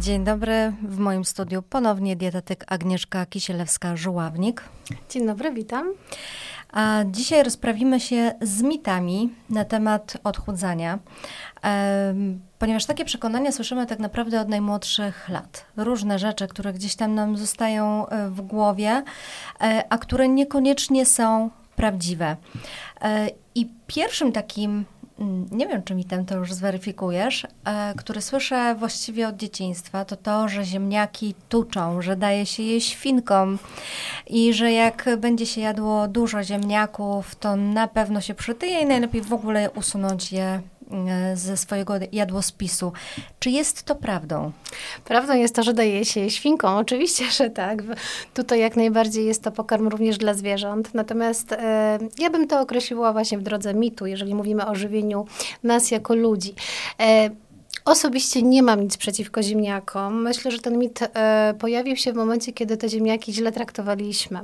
Dzień dobry. W moim studiu ponownie dietetyk Agnieszka Kisielewska-Żuławnik. Dzień dobry, witam. A dzisiaj rozprawimy się z mitami na temat odchudzania, ponieważ takie przekonania słyszymy tak naprawdę od najmłodszych lat. Różne rzeczy, które gdzieś tam nam zostają e, w głowie, e, a które niekoniecznie są prawdziwe. E, I pierwszym takim nie wiem, czy mi ten to już zweryfikujesz, e, który słyszę właściwie od dzieciństwa, to to, że ziemniaki tuczą, że daje się je świnkom i że jak będzie się jadło dużo ziemniaków, to na pewno się przytyje i najlepiej w ogóle usunąć je ze swojego jadłospisu. Czy jest to prawdą? Prawdą jest to, że daje się świnkom. Oczywiście, że tak. Tutaj jak najbardziej jest to pokarm również dla zwierząt. Natomiast e, ja bym to określiła właśnie w drodze mitu, jeżeli mówimy o żywieniu nas jako ludzi. E, Osobiście nie mam nic przeciwko ziemniakom. Myślę, że ten mit e, pojawił się w momencie, kiedy te ziemniaki źle traktowaliśmy.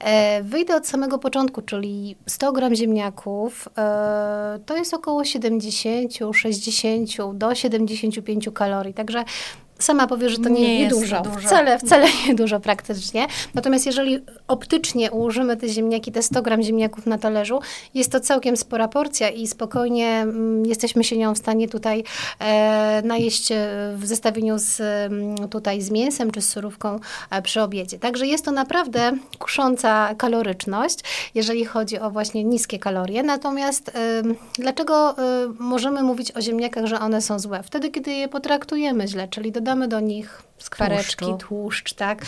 E, wyjdę od samego początku, czyli 100 gram ziemniaków e, to jest około 70, 60 do 75 kalorii. Także sama powie, że to nie, nie, nie dużo. Wcale, wcale nie dużo praktycznie. Natomiast jeżeli optycznie ułożymy te ziemniaki, te 100 gram ziemniaków na talerzu, jest to całkiem spora porcja i spokojnie mm, jesteśmy się nią w stanie tutaj e, najeść e, w zestawieniu z, mm, tutaj z mięsem czy z surówką e, przy obiedzie. Także jest to naprawdę kusząca kaloryczność, jeżeli chodzi o właśnie niskie kalorie. Natomiast e, dlaczego możemy mówić o ziemniakach, że one są złe? Wtedy, kiedy je potraktujemy źle, czyli dodamy do nich skwareczki, Tłuszczu. tłuszcz, tak,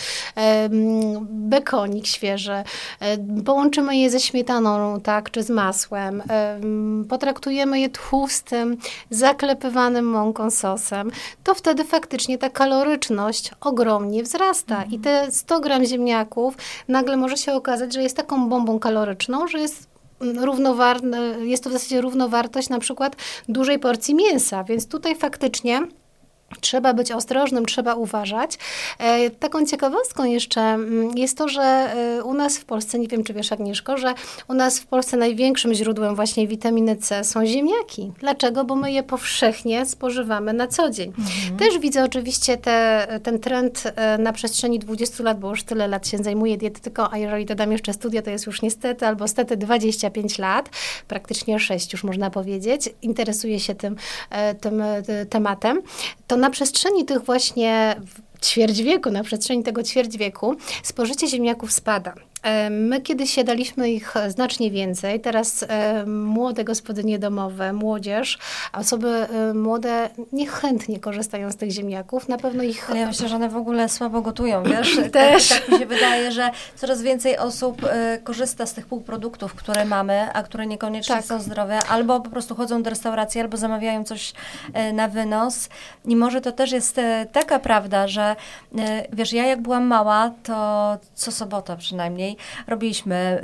bekonik świeży, połączymy je ze śmietaną, tak, czy z masłem, potraktujemy je tłustym, zaklepywanym mąką sosem, to wtedy faktycznie ta kaloryczność ogromnie wzrasta. Mhm. i te 100 gram ziemniaków nagle może się okazać, że jest taką bombą kaloryczną, że jest równowarne, jest to w zasadzie równowartość na przykład dużej porcji mięsa, więc tutaj faktycznie Trzeba być ostrożnym, trzeba uważać. E, taką ciekawostką jeszcze mm, jest to, że e, u nas w Polsce, nie wiem czy wiesz Agnieszko, że u nas w Polsce największym źródłem właśnie witaminy C są ziemniaki. Dlaczego? Bo my je powszechnie spożywamy na co dzień. Mhm. Też widzę oczywiście te, ten trend e, na przestrzeni 20 lat, bo już tyle lat się zajmuję dietetyką, a jeżeli dodam jeszcze studia, to jest już niestety albo stety 25 lat, praktycznie 6 już można powiedzieć, interesuję się tym, tym tematem. To na przestrzeni tych właśnie ćwierć wieku, na przestrzeni tego ćwierć wieku, spożycie ziemniaków spada. My kiedyś siadaliśmy ich znacznie więcej. Teraz młode gospodynie domowe, młodzież, osoby młode niechętnie korzystają z tych ziemniaków. Na pewno ich... Ale ja myślę, że one w ogóle słabo gotują, wiesz? Też. Tak, tak mi się wydaje, że coraz więcej osób e, korzysta z tych półproduktów, które mamy, a które niekoniecznie tak. są zdrowe, albo po prostu chodzą do restauracji, albo zamawiają coś e, na wynos. I może to też jest e, taka prawda, że wiesz, ja jak byłam mała, to co sobota przynajmniej robiliśmy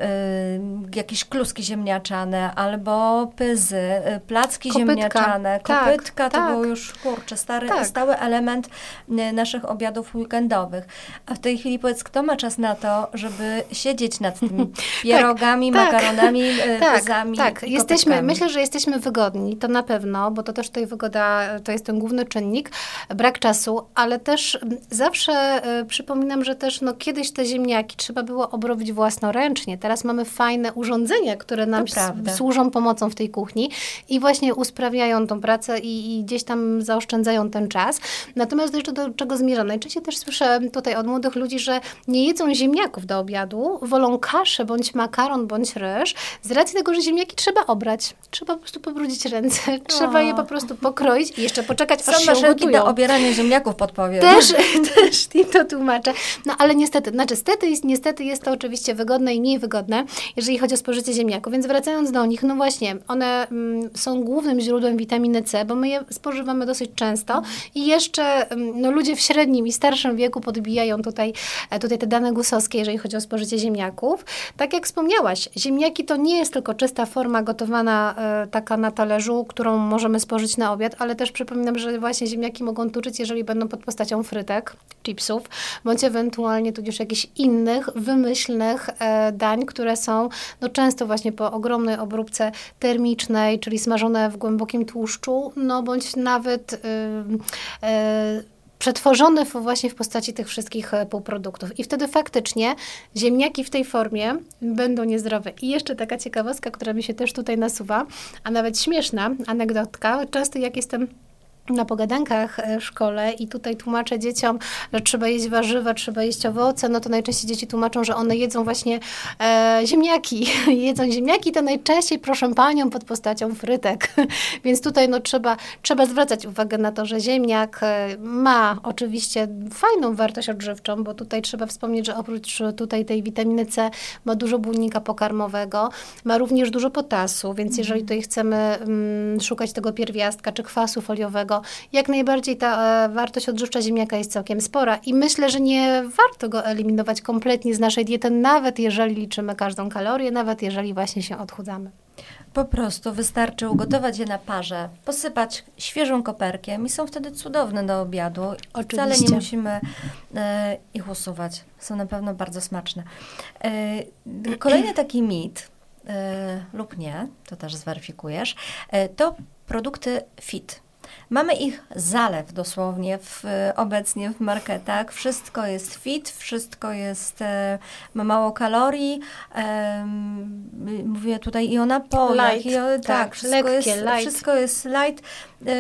y, jakieś kluski ziemniaczane albo pyzy, y, placki kopytka. ziemniaczane, tak, kopytka tak, to tak. był już, kurczę, stary, tak. stały element y, naszych obiadów weekendowych. A w tej chwili powiedz, kto ma czas na to, żeby siedzieć nad tymi tak, pierogami, tak, makaronami, tak, pyzami Tak, jesteśmy, myślę, że jesteśmy wygodni, to na pewno, bo to też tutaj wygoda, to jest ten główny czynnik, brak czasu, ale też zawsze y, przypominam, że też no, kiedyś te ziemniaki trzeba było obrobić robić własnoręcznie. Teraz mamy fajne urządzenia, które nam służą pomocą w tej kuchni i właśnie usprawiają tą pracę i, i, gdzieś tam zaoszczędzają ten czas. Natomiast jeszcze do czego zmierzam? Najczęściej też słyszę tutaj od młodych ludzi, że nie jedzą ziemniaków do obiadu, wolą kaszę, bądź makaron, bądź ryż, z racji tego, że ziemniaki trzeba obrać. Trzeba po prostu pobrudzić ręce, trzeba je po prostu pokroić i jeszcze poczekać, Są aż się ugotują. do obierania ziemniaków podpowiem. Też, też im to tłumaczę. No ale niestety, znaczy stety, niestety jest to oczywiście wygodne i mniej wygodne, jeżeli chodzi o spożycie ziemniaków. Więc wracając do nich, no właśnie, one mm, są głównym źródłem witaminy C, bo my je spożywamy dosyć często i jeszcze mm, no, ludzie w średnim i starszym wieku podbijają tutaj, e, tutaj te dane gusowskie, jeżeli chodzi o spożycie ziemniaków. Tak jak wspomniałaś, ziemniaki to nie jest tylko czysta forma gotowana e, taka na talerzu, którą możemy spożyć na obiad, ale też przypominam, że właśnie ziemniaki mogą tuczyć, jeżeli będą pod postacią frytek, chipsów, bądź ewentualnie tudzież jakichś innych, wymyślnych E, dań, które są no, często właśnie po ogromnej obróbce termicznej, czyli smażone w głębokim tłuszczu, no bądź nawet y, y, przetworzony właśnie w postaci tych wszystkich półproduktów. I wtedy faktycznie ziemniaki w tej formie będą niezdrowe. I jeszcze taka ciekawostka, która mi się też tutaj nasuwa, a nawet śmieszna anegdotka. Często jak jestem na pogadankach e, w szkole i tutaj tłumaczę dzieciom, że trzeba jeść warzywa, trzeba jeść owoce, no to najczęściej dzieci tłumaczą, że one jedzą właśnie e, ziemniaki. jedzą ziemniaki, to najczęściej, proszę panią, pod postacią frytek. Więc tutaj no, trzeba, trzeba zwracać uwagę na to, że ziemniak e, ma oczywiście fajną wartość odżywczą, bo tutaj trzeba wspomnieć, że oprócz tutaj tej witaminy C ma dużo błonnika pokarmowego, ma również dużo potasu, więc jeżeli mhm. tutaj chcemy mm, szukać tego pierwiastka czy kwasu foliowego, jak najbardziej ta e, wartość odżywcza ziemniaka jest całkiem spora i myślę, że nie warto go eliminować kompletnie z naszej diety, nawet jeżeli liczymy każdą kalorię, nawet jeżeli właśnie się odchudzamy. Po prostu wystarczy ugotować je na parze, posypać świeżą koperkiem i są wtedy cudowne do obiadu. Oczywiście. Wcale nie musimy e, ich usuwać. Są na pewno bardzo smaczne. E, kolejny taki mit, e, lub nie, to też zweryfikujesz, e, to produkty fit. Mamy ich zalew dosłownie w, obecnie w marketach. Wszystko jest fit, wszystko jest, e, ma mało kalorii. Mówię tutaj i o napojach. Light, i o, tak, tak wszystko, lekkie, jest, light. wszystko jest light. E,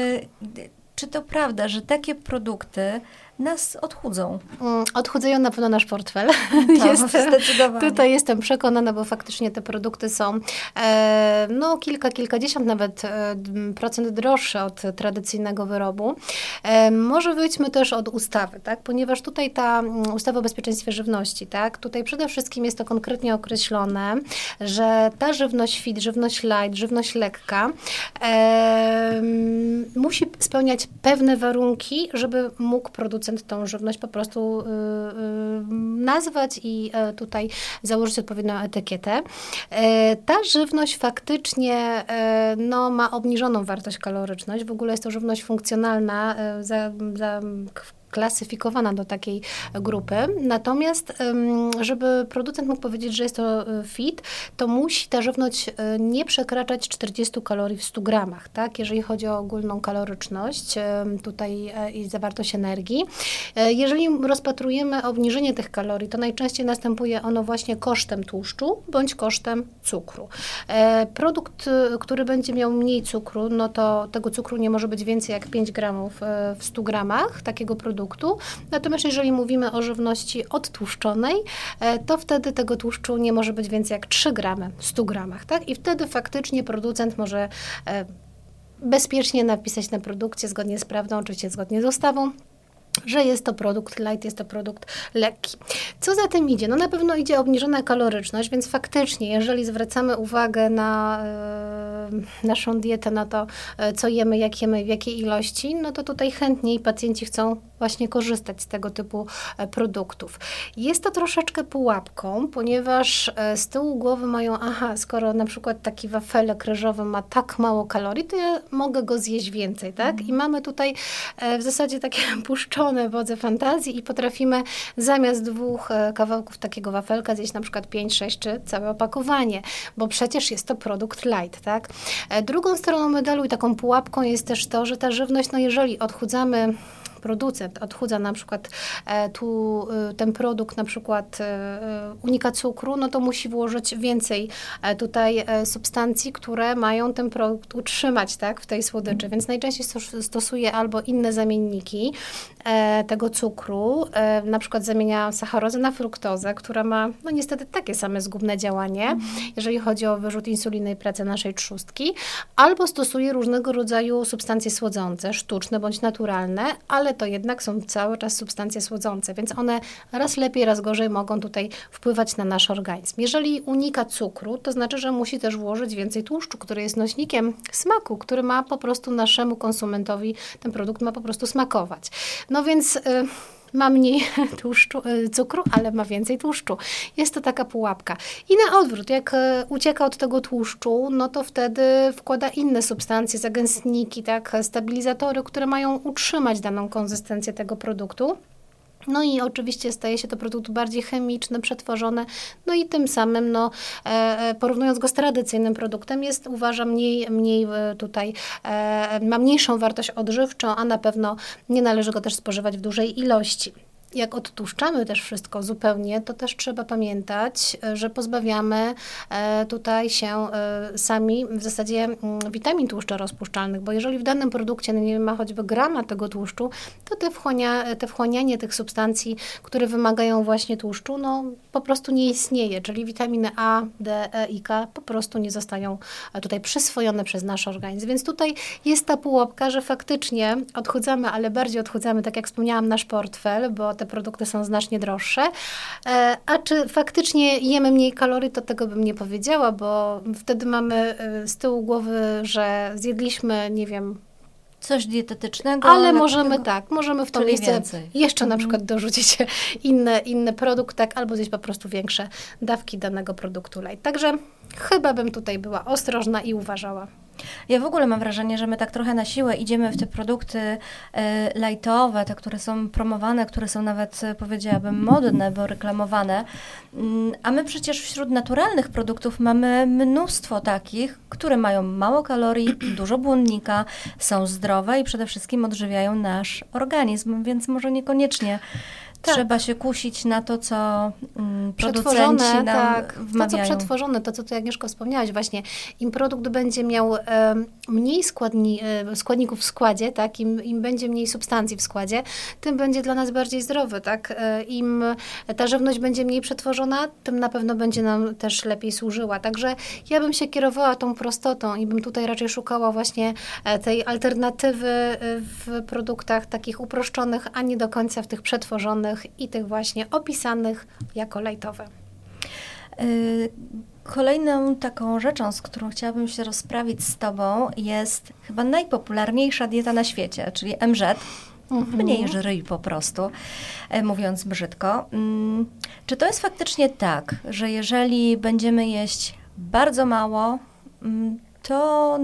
czy to prawda, że takie produkty nas odchudzą. Mm, odchudzają na pewno nasz portfel. To, jestem, zdecydowanie. Tutaj jestem przekonana, bo faktycznie te produkty są e, no kilka, kilkadziesiąt nawet e, procent droższe od tradycyjnego wyrobu. E, może wyjdźmy też od ustawy, tak? ponieważ tutaj ta mm, ustawa o bezpieczeństwie żywności, tak? tutaj przede wszystkim jest to konkretnie określone, że ta żywność fit, żywność light, żywność lekka e, musi spełniać pewne warunki, żeby mógł producent producent tą żywność po prostu y, y, nazwać i e, tutaj założyć odpowiednią etykietę. E, ta żywność faktycznie e, no, ma obniżoną wartość kaloryczność. W ogóle jest to żywność funkcjonalna za, za klasyfikowana do takiej grupy. Natomiast, żeby producent mógł powiedzieć, że jest to e, fit, to musi ta żywność e, nie przekraczać 40 kalorii w 100 gramach, tak? Jeżeli chodzi o ogólną kaloryczność tutaj e, i zawartość energii. Jeżeli rozpatrujemy obniżenie tych kalorii, to najczęściej następuje ono właśnie kosztem tłuszczu bądź kosztem cukru. Produkt, który będzie miał mniej cukru, no to tego cukru nie może być więcej jak 5 gramów w 100 gramach takiego produktu produktu. Natomiast jeżeli mówimy o żywności odtłuszczonej, e, to wtedy tego tłuszczu nie może być więcej jak 3 gramy w 100 gramach. Tak? I wtedy faktycznie producent może e, bezpiecznie napisać na produkcie zgodnie z prawdą, oczywiście zgodnie z ustawą, że jest to produkt light, jest to produkt lekki. Co za tym idzie? No na pewno idzie obniżona kaloryczność, więc faktycznie, jeżeli zwracamy uwagę na y, naszą dietę, na to, co jemy, jak jemy, w jakiej ilości, no to tutaj chętniej pacjenci chcą właśnie korzystać z tego typu e, produktów. Jest to troszeczkę pułapką, ponieważ e, z tyłu głowy mają, aha, skoro na przykład taki wafelek ryżowy ma tak mało kalorii, to ja mogę go zjeść więcej, tak? Mhm. I mamy tutaj e, w zasadzie takie puszczone wodze fantazji i potrafimy zamiast dwóch kawałków takiego wafelka zjeść na przykład 5, 6 czy całe opakowanie, bo przecież jest to produkt light, tak? Drugą stroną medalu i taką pułapką jest też to, że ta żywność, no jeżeli odchudzamy producent odchudza na przykład e, tu e, ten produkt na przykład e, unika cukru, no to musi włożyć więcej tutaj substancji, które mają ten produkt utrzymać tak, w tej słodyczy, więc najczęściej stosuje albo inne zamienniki tego cukru, na przykład zamienia sacharozę na fruktozę, która ma no niestety takie same zgubne działanie, jeżeli chodzi o wyrzut insuliny i pracę naszej trzustki, albo stosuje różnego rodzaju substancje słodzące, sztuczne bądź naturalne, ale to jednak są cały czas substancje słodzące, więc one raz lepiej, raz gorzej mogą tutaj wpływać na nasz organizm. Jeżeli unika cukru, to znaczy, że musi też włożyć więcej tłuszczu, który jest nośnikiem smaku, który ma po prostu naszemu konsumentowi, ten produkt ma po prostu smakować. No więc... Yy, ma mniej tłuszczu, e, cukru, ale ma więcej tłuszczu. Jest to taka pułapka. I na odwrót, jak e, ucieka od tego tłuszczu, no to wtedy wkłada inne substancje, zagęstniki, tak, stabilizatory, które mają utrzymać daną konsystencję tego produktu. No i oczywiście staje się to produkt bardziej chemiczny, przetworzony, no i tym samym, no, e, e porównując go z tradycyjnym produktem, jest uważam mniej, mniej e, tutaj, ma mniejszą wartość odżywczą, a na pewno nie należy go też spożywać w dużej ilości jak odtłuszczamy też wszystko zupełnie, to też trzeba pamiętać, e, że pozbawiamy e, tutaj się e, sami w zasadzie mm, witamin tłuszczorozpuszczalnych, bo jeżeli w danym produkcie no nie ma choćby grama tego tłuszczu, to te, wchłania, te wchłanianie tych substancji, które wymagają właśnie tłuszczu, no po prostu nie istnieje, czyli witaminy A, D, E i K po prostu nie zostają tutaj przyswojone przez nasz organizm. Więc tutaj jest ta pułapka, że faktycznie odchudzamy, ale bardziej odchudzamy, tak jak wspomniałam, nasz portfel, bo te produkty są znacznie droższe. E, a czy faktycznie jemy mniej kalorii, to tego bym nie powiedziała, bo wtedy mamy e, z tyłu głowy, że zjedliśmy, nie wiem, coś dietetycznego. Ale możemy tak, możemy w to miejsce więcej. jeszcze na mhm. przykład dorzucić inny, inny produkt, tak, albo zjeść po prostu większe dawki danego produktu light. Także chyba bym tutaj była ostrożna i uważała. Ja w ogóle mam wrażenie, że my tak trochę na siłę idziemy w te produkty y, lightowe, te, które są promowane, które są nawet, e, powiedziałabym, modne, bo reklamowane. Y, a my przecież wśród naturalnych produktów mamy mnóstwo takich, które mają mało kalorii, dużo błonnika, są zdrowe i przede wszystkim odżywiają nasz organizm, więc może niekoniecznie tak. trzeba się kusić na to, co mm, producenci nam tak. wmawiają. To, co przetworzone, to, co ty Agnieszko wspomniałaś właśnie, im produkt będzie miał e, mniej składni, e, składników w składzie, tak, im, im będzie mniej substancji w składzie, tym będzie dla nas bardziej zdrowy, tak. E, Im ta żywność będzie mniej przetworzona, tym na pewno będzie nam też lepiej służyła. Także ja bym się kierowała tą prostotą i bym tutaj raczej szukała właśnie e, tej alternatywy e, w produktach takich uproszczonych, a nie do końca w tych przetworzonych, i tych właśnie opisanych jako lejtowe. Y, kolejną taką rzeczą, z którą chciałabym się rozprawić z Tobą, jest chyba najpopularniejsza dieta na świecie, czyli MZ. Mhm. Mniej żryj po prostu, e, mówiąc brzydko. Mm, czy to jest faktycznie tak, że jeżeli będziemy jeść bardzo mało, mm, to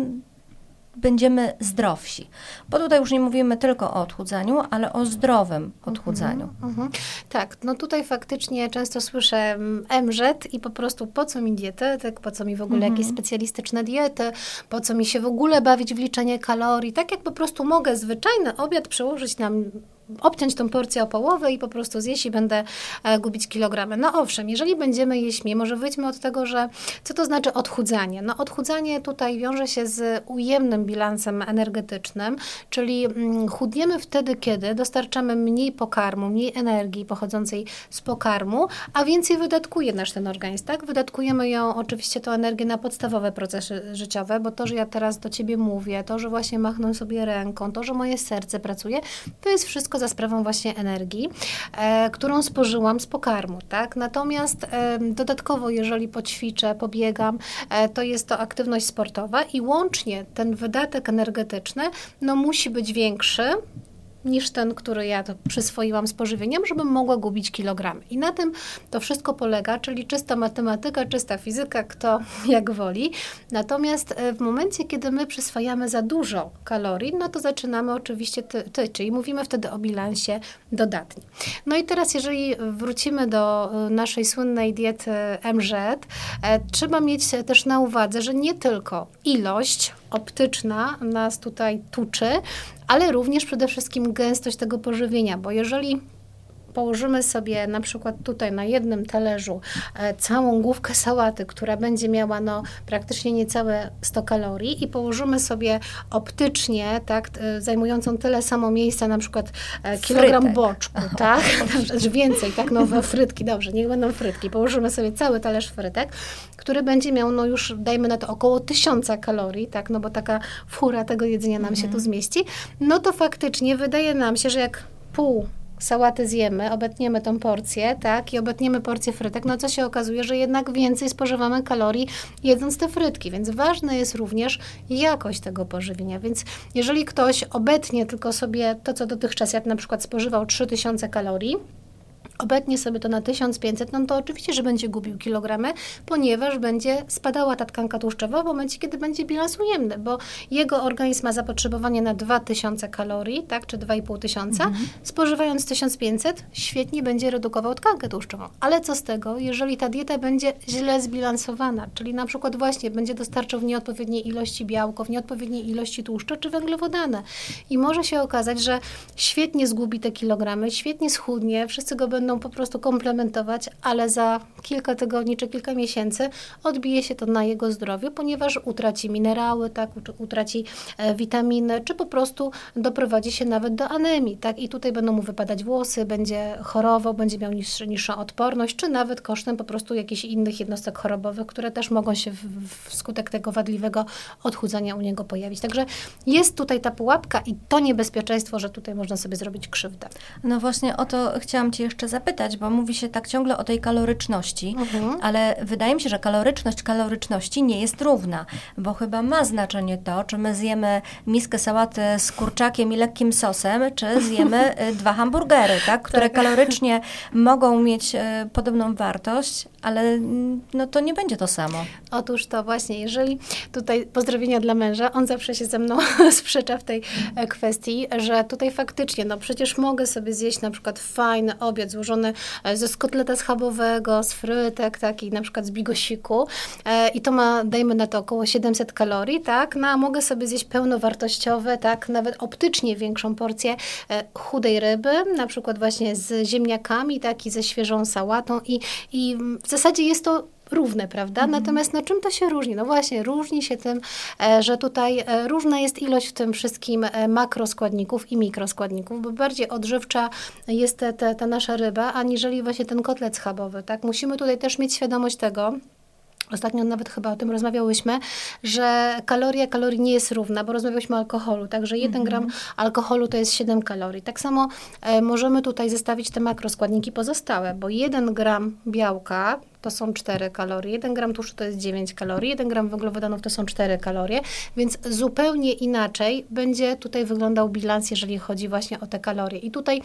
będziemy zdrowsi. Bo tutaj już nie mówimy tylko o odchudzaniu, ale o zdrowym odchudzaniu. Mm -hmm. Tak, no tutaj faktycznie często słyszę MZ i po prostu po co mi dietetyk, po co mi w ogóle mm -hmm. jakieś specjalistyczne diety, po co mi się w ogóle bawić w liczenie kalorii. Tak jak po prostu mogę zwyczajny obiad przełożyć na obciąć tą porcję o połowę i po prostu zjeść i będę e, gubić kilogramy. No owszem, jeżeli będziemy jeść mniej, może wyjdźmy od tego, że co to znaczy odchudzanie? No odchudzanie tutaj wiąże się z ujemnym bilansem energetycznym, czyli mm, chudniemy wtedy, kiedy dostarczamy mniej pokarmu, mniej energii pochodzącej z pokarmu, a więcej wydatkuje nasz ten organizm, tak? Wydatkujemy ją, oczywiście tą energię na podstawowe procesy życiowe, bo to, że ja teraz do Ciebie mówię, to, że właśnie machnę sobie ręką, to, że moje serce pracuje, to jest wszystko za sprawą właśnie energii, e, którą spożyłam z pokarmu, tak? Natomiast e, dodatkowo, jeżeli poćwiczę, pobiegam, e, to jest to aktywność sportowa i łącznie ten wydatek energetyczny, no musi być większy, niż ten, który ja to przyswoiłam z pożywieniem, żebym mogła gubić kilogramy. I na tym to wszystko polega, czyli czysta matematyka, czysta fizyka, kto jak woli. Natomiast e, w momencie, kiedy my przyswajamy za dużo kalorii, no to zaczynamy oczywiście ty, ty czyli mówimy wtedy o bilansie dodatni. No i teraz, jeżeli wrócimy do e, naszej słynnej diety MZ, e, trzeba mieć też na uwadze, że nie tylko ilość optyczna nas tutaj tuczy, ale również przede wszystkim gęstość tego pożywienia, bo jeżeli położymy sobie na przykład tutaj na jednym talerzu e, całą główkę sałaty, która będzie miała no, praktycznie niecałe 100 kalorii i położymy sobie optycznie, tak, zajmującą tyle samo miejsca, na przykład e, kilogram Frytek. boczku, tak, więcej, tak, no frytki, dobrze, niech będą frytki, położymy sobie cały talerz frytek, który będzie miał, no już dajmy na to około tysiąca kalorii, tak, no bo taka fura tego jedzenia nam mhm. się tu zmieści, no to faktycznie wydaje nam się, że jak pół sałatę zjemy, obetniemy tą porcję, tak, i obetniemy porcję frytek, no co się okazuje, że jednak więcej spożywamy kalorii jedząc te frytki, więc ważne jest również jakość tego pożywienia, więc jeżeli ktoś obetnie tylko sobie to, co dotychczas, jak na przykład spożywał 3000 kalorii, obetnie sobie to na 1500, no to oczywiście, że będzie gubił kilogramy, ponieważ będzie spadała ta tkanka tłuszczowa w momencie, kiedy będzie bilans ujemny, bo jego organizm ma zapotrzebowanie na 2000 kalorii, tak, czy 2500, mhm. spożywając 1500, świetnie będzie redukował tkankę tłuszczową. Ale co z tego, jeżeli ta dieta będzie źle zbilansowana, czyli na przykład właśnie będzie dostarczał w nieodpowiedniej ilości białko, w nieodpowiedniej ilości tłuszczu czy węglowodany. I może się okazać, że świetnie zgubi te kilogramy, świetnie schudnie, wszyscy go będą po prostu komplementować, ale za kilka tygodni czy kilka miesięcy odbije się to na jego zdrowiu, ponieważ utraci minerały, tak, utraci e, witaminy, czy po prostu doprowadzi się nawet do anemii, tak, i tutaj będą mu wypadać włosy, będzie chorował, będzie miał niższy, niższą odporność, czy nawet kosztem po prostu jakichś innych jednostek chorobowych, które też mogą się wskutek tego wadliwego odchudzania u niego pojawić. Także jest tutaj ta pułapka i to niebezpieczeństwo, że tutaj można sobie zrobić krzywdę. No właśnie o to chciałam Cię jeszcze zapytać, bo mówi się tak ciągle o tej kaloryczności, mhm. ale wydaje mi się, że kaloryczność kaloryczności nie jest równa, bo chyba ma znaczenie to, czy my zjemy miskę sałaty z kurczakiem i lekkim sosem, czy zjemy y, dwa hamburgery, tak, które tak. kalorycznie mogą mieć y, podobną wartość, ale mm, no to nie będzie to samo. Otóż to właśnie, jeżeli tutaj pozdrowienia dla męża, on zawsze się ze mną sprzecza w tej e, kwestii, że tutaj faktycznie, no przecież mogę sobie zjeść na przykład fajny obiad złożony e, ze skotleta schabowego, z frytek, taki na przykład z bigosiku e, i to ma, dajmy na to około 700 kalorii, tak, no a mogę sobie zjeść pełnowartościowe, tak, nawet optycznie większą porcję chudej ryby, na przykład właśnie z ziemniakami, tak, i ze świeżą sałatą i, i w zasadzie jest to równe, prawda? Mhm. Natomiast no czym to się różni? No właśnie, różni się tym, e, że tutaj e, różna jest ilość w tym wszystkim e, makroskładników i mikroskładników, bo bardziej odżywcza jest te, te, ta nasza ryba, aniżeli właśnie ten kotlet schabowy, tak? Musimy tutaj też mieć świadomość tego, Ostatnio nawet chyba o tym rozmawiałyśmy, że kaloria kalorii nie jest równa, bo rozmawiałyśmy o alkoholu, także 1 mhm. gram alkoholu to jest 7 kalorii. Tak samo e, możemy tutaj zestawić te makroskładniki pozostałe, bo 1 gram białka to są 4 kalorie, 1 gram tłuszczu to jest 9 kalorii, 1 gram węglowodanów to są 4 kalorie, więc zupełnie inaczej będzie tutaj wyglądał bilans, jeżeli chodzi właśnie o te kalorie. I tutaj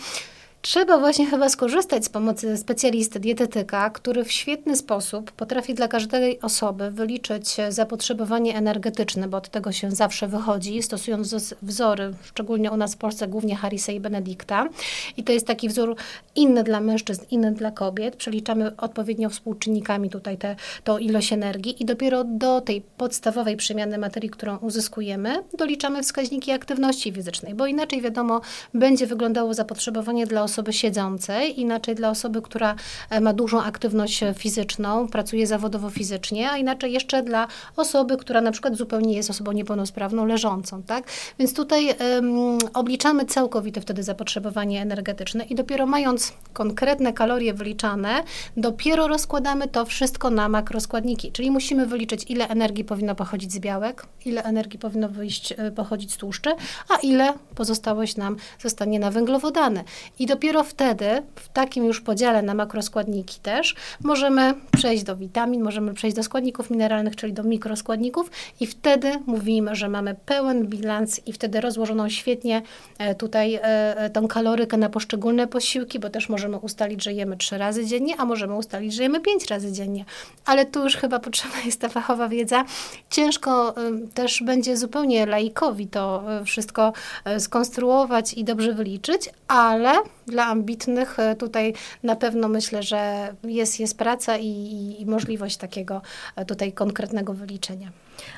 Trzeba właśnie chyba skorzystać z pomocy specjalisty, dietetyka, który w świetny sposób potrafi dla każdej osoby wyliczyć zapotrzebowanie energetyczne, bo od tego się zawsze wychodzi, stosując wzory, szczególnie u nas w Polsce głównie Harisa i Benedykta. I to jest taki wzór inny dla mężczyzn, inny dla kobiet. Przeliczamy odpowiednio współczynnikami tutaj tę ilość energii i dopiero do tej podstawowej przemiany materii, którą uzyskujemy, doliczamy wskaźniki aktywności fizycznej, bo inaczej wiadomo, będzie wyglądało zapotrzebowanie dla osoby siedzącej, inaczej dla osoby, która e, ma dużą aktywność fizyczną, pracuje zawodowo fizycznie, a inaczej jeszcze dla osoby, która na przykład zupełnie jest osobą niepełnosprawną, leżącą, tak? Więc tutaj um, obliczamy całkowite wtedy zapotrzebowanie energetyczne i dopiero mając konkretne kalorie wyliczane, dopiero rozkładamy to wszystko na makroskładniki, czyli musimy wyliczyć, ile energii powinno pochodzić z białek, ile energii powinno wyjść, e, pochodzić z tłuszczy, a ile pozostałość nam zostanie na węglowodany. I dopiero wtedy, w takim już podziale na makroskładniki też, możemy przejść do witamin, możemy przejść do składników mineralnych, czyli do mikroskładników i wtedy mówimy, że mamy pełen bilans i wtedy rozłożoną świetnie e, tutaj e, e, tą kalorykę na poszczególne posiłki, bo też możemy ustalić, że jemy trzy razy dziennie, a możemy ustalić, że jemy pięć razy dziennie. Ale tu już chyba potrzebna jest ta fachowa wiedza. Ciężko też będzie zupełnie laikowi to wszystko skonstruować i dobrze wyliczyć, ale dla ambitnych e, tutaj na pewno myślę, że jest, jest praca i, i możliwość takiego e, tutaj konkretnego wyliczenia.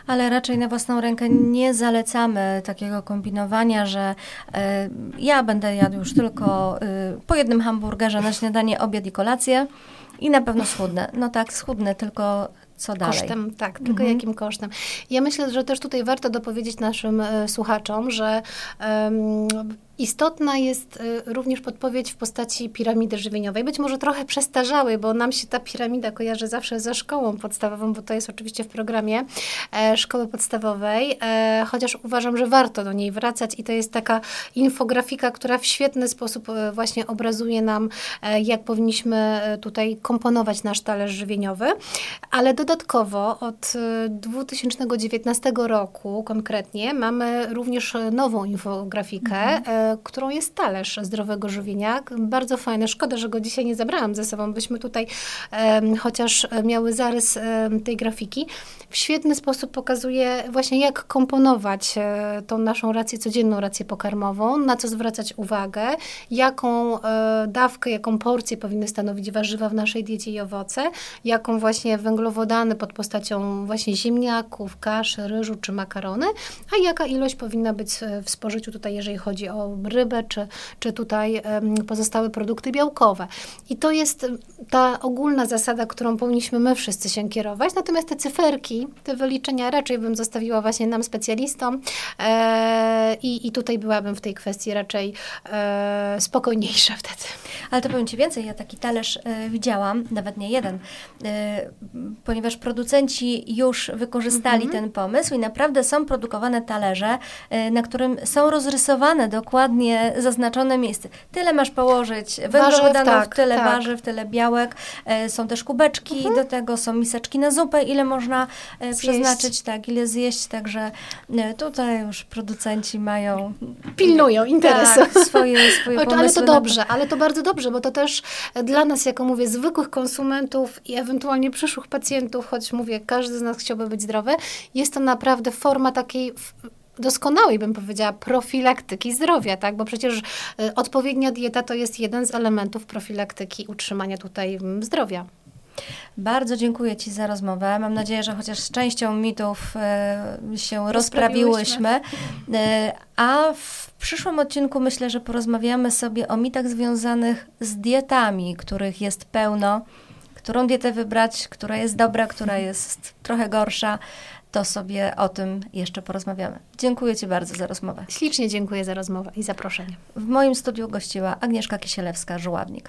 Ale raczej na własną rękę nie zalecamy takiego kombinowania, że y, ja będę jadł już tylko y, po jednym hamburgerze na śniadanie, obiad i kolację i na pewno schudnę. No tak, schudnę, tylko co dalej? Kosztem, tak, tylko mhm. jakim kosztem. Ja myślę, że też tutaj warto dopowiedzieć naszym y, słuchaczom, że Istotna jest y, również podpowiedź w postaci piramidy żywieniowej, być może trochę przestarzałej, bo nam się ta piramida kojarzy zawsze ze szkołą podstawową, bo to jest oczywiście w programie e, szkoły podstawowej, e, chociaż uważam, że warto do niej wracać i to jest taka infografika, która w świetny sposób e, właśnie obrazuje nam, jak powinniśmy tutaj komponować nasz talerz żywieniowy, ale dodatkowo od 2019 roku konkretnie mamy również nową infografikę, mhm którą jest talerz zdrowego żywienia. Bardzo fajne. Szkoda, że go dzisiaj nie zabrałam ze sobą, byśmy tutaj chociaż miały zarys tej grafiki. W świetny sposób pokazuje właśnie jak komponować e, tą naszą rację, codzienną rację pokarmową, na co zwracać uwagę, jaką e, dawkę, jaką porcję powinny stanowić warzywa w naszej diecie i owoce, jaką właśnie węglowodany pod postacią właśnie ziemniaków, kaszy, ryżu czy makarony, a jaka ilość powinna być w spożyciu tutaj, jeżeli chodzi o rybę, czy, czy tutaj pozostałe produkty białkowe. I to jest ta ogólna zasada, którą powinniśmy my wszyscy się kierować, natomiast te cyferki, te wyliczenia raczej bym zostawiła właśnie nam specjalistom e, i, i tutaj byłabym w tej kwestii raczej e, spokojniejsza wtedy. Ale to powiem Ci więcej, ja taki talerz e, widziałam, nawet nie jeden, ponieważ producenci już wykorzystali mhm. ten pomysł i naprawdę są produkowane talerze, na którym są rozrysowane dokładnie zaznaczone miejsce. Tyle masz położyć węglowodanów, tak, tyle tak. warzyw, tyle białek. E, są też kubeczki mhm. do tego, są miseczki na zupę, ile można e, przeznaczyć, tak, ile zjeść, także tutaj już producenci mają... Pilnują interesu. Tak, swoje, swoje pomysły. Ale to dobrze, ale to bardzo dobrze, bo to też dla nas, jako mówię, zwykłych konsumentów i ewentualnie przyszłych pacjentów, choć mówię, każdy z nas chciałby być zdrowy, jest to naprawdę forma takiej doskonałej, bym powiedziała, profilaktyki zdrowia, tak? Bo przecież y, odpowiednia dieta to jest jeden z elementów profilaktyki utrzymania tutaj mm, zdrowia. Bardzo dziękuję Ci za rozmowę. Mam nadzieję, że chociaż z częścią mitów y, się rozprawiłyśmy. Y, a w przyszłym odcinku myślę, że porozmawiamy sobie o mitach związanych z dietami, których jest pełno. Którą dietę wybrać, która jest dobra, która jest trochę gorsza to sobie o tym jeszcze porozmawiamy. Dziękuję Ci bardzo za rozmowę. Ślicznie dziękuję za rozmowę i zaproszenie. W moim studiu gościła Agnieszka Kisielewska-Żuławnik.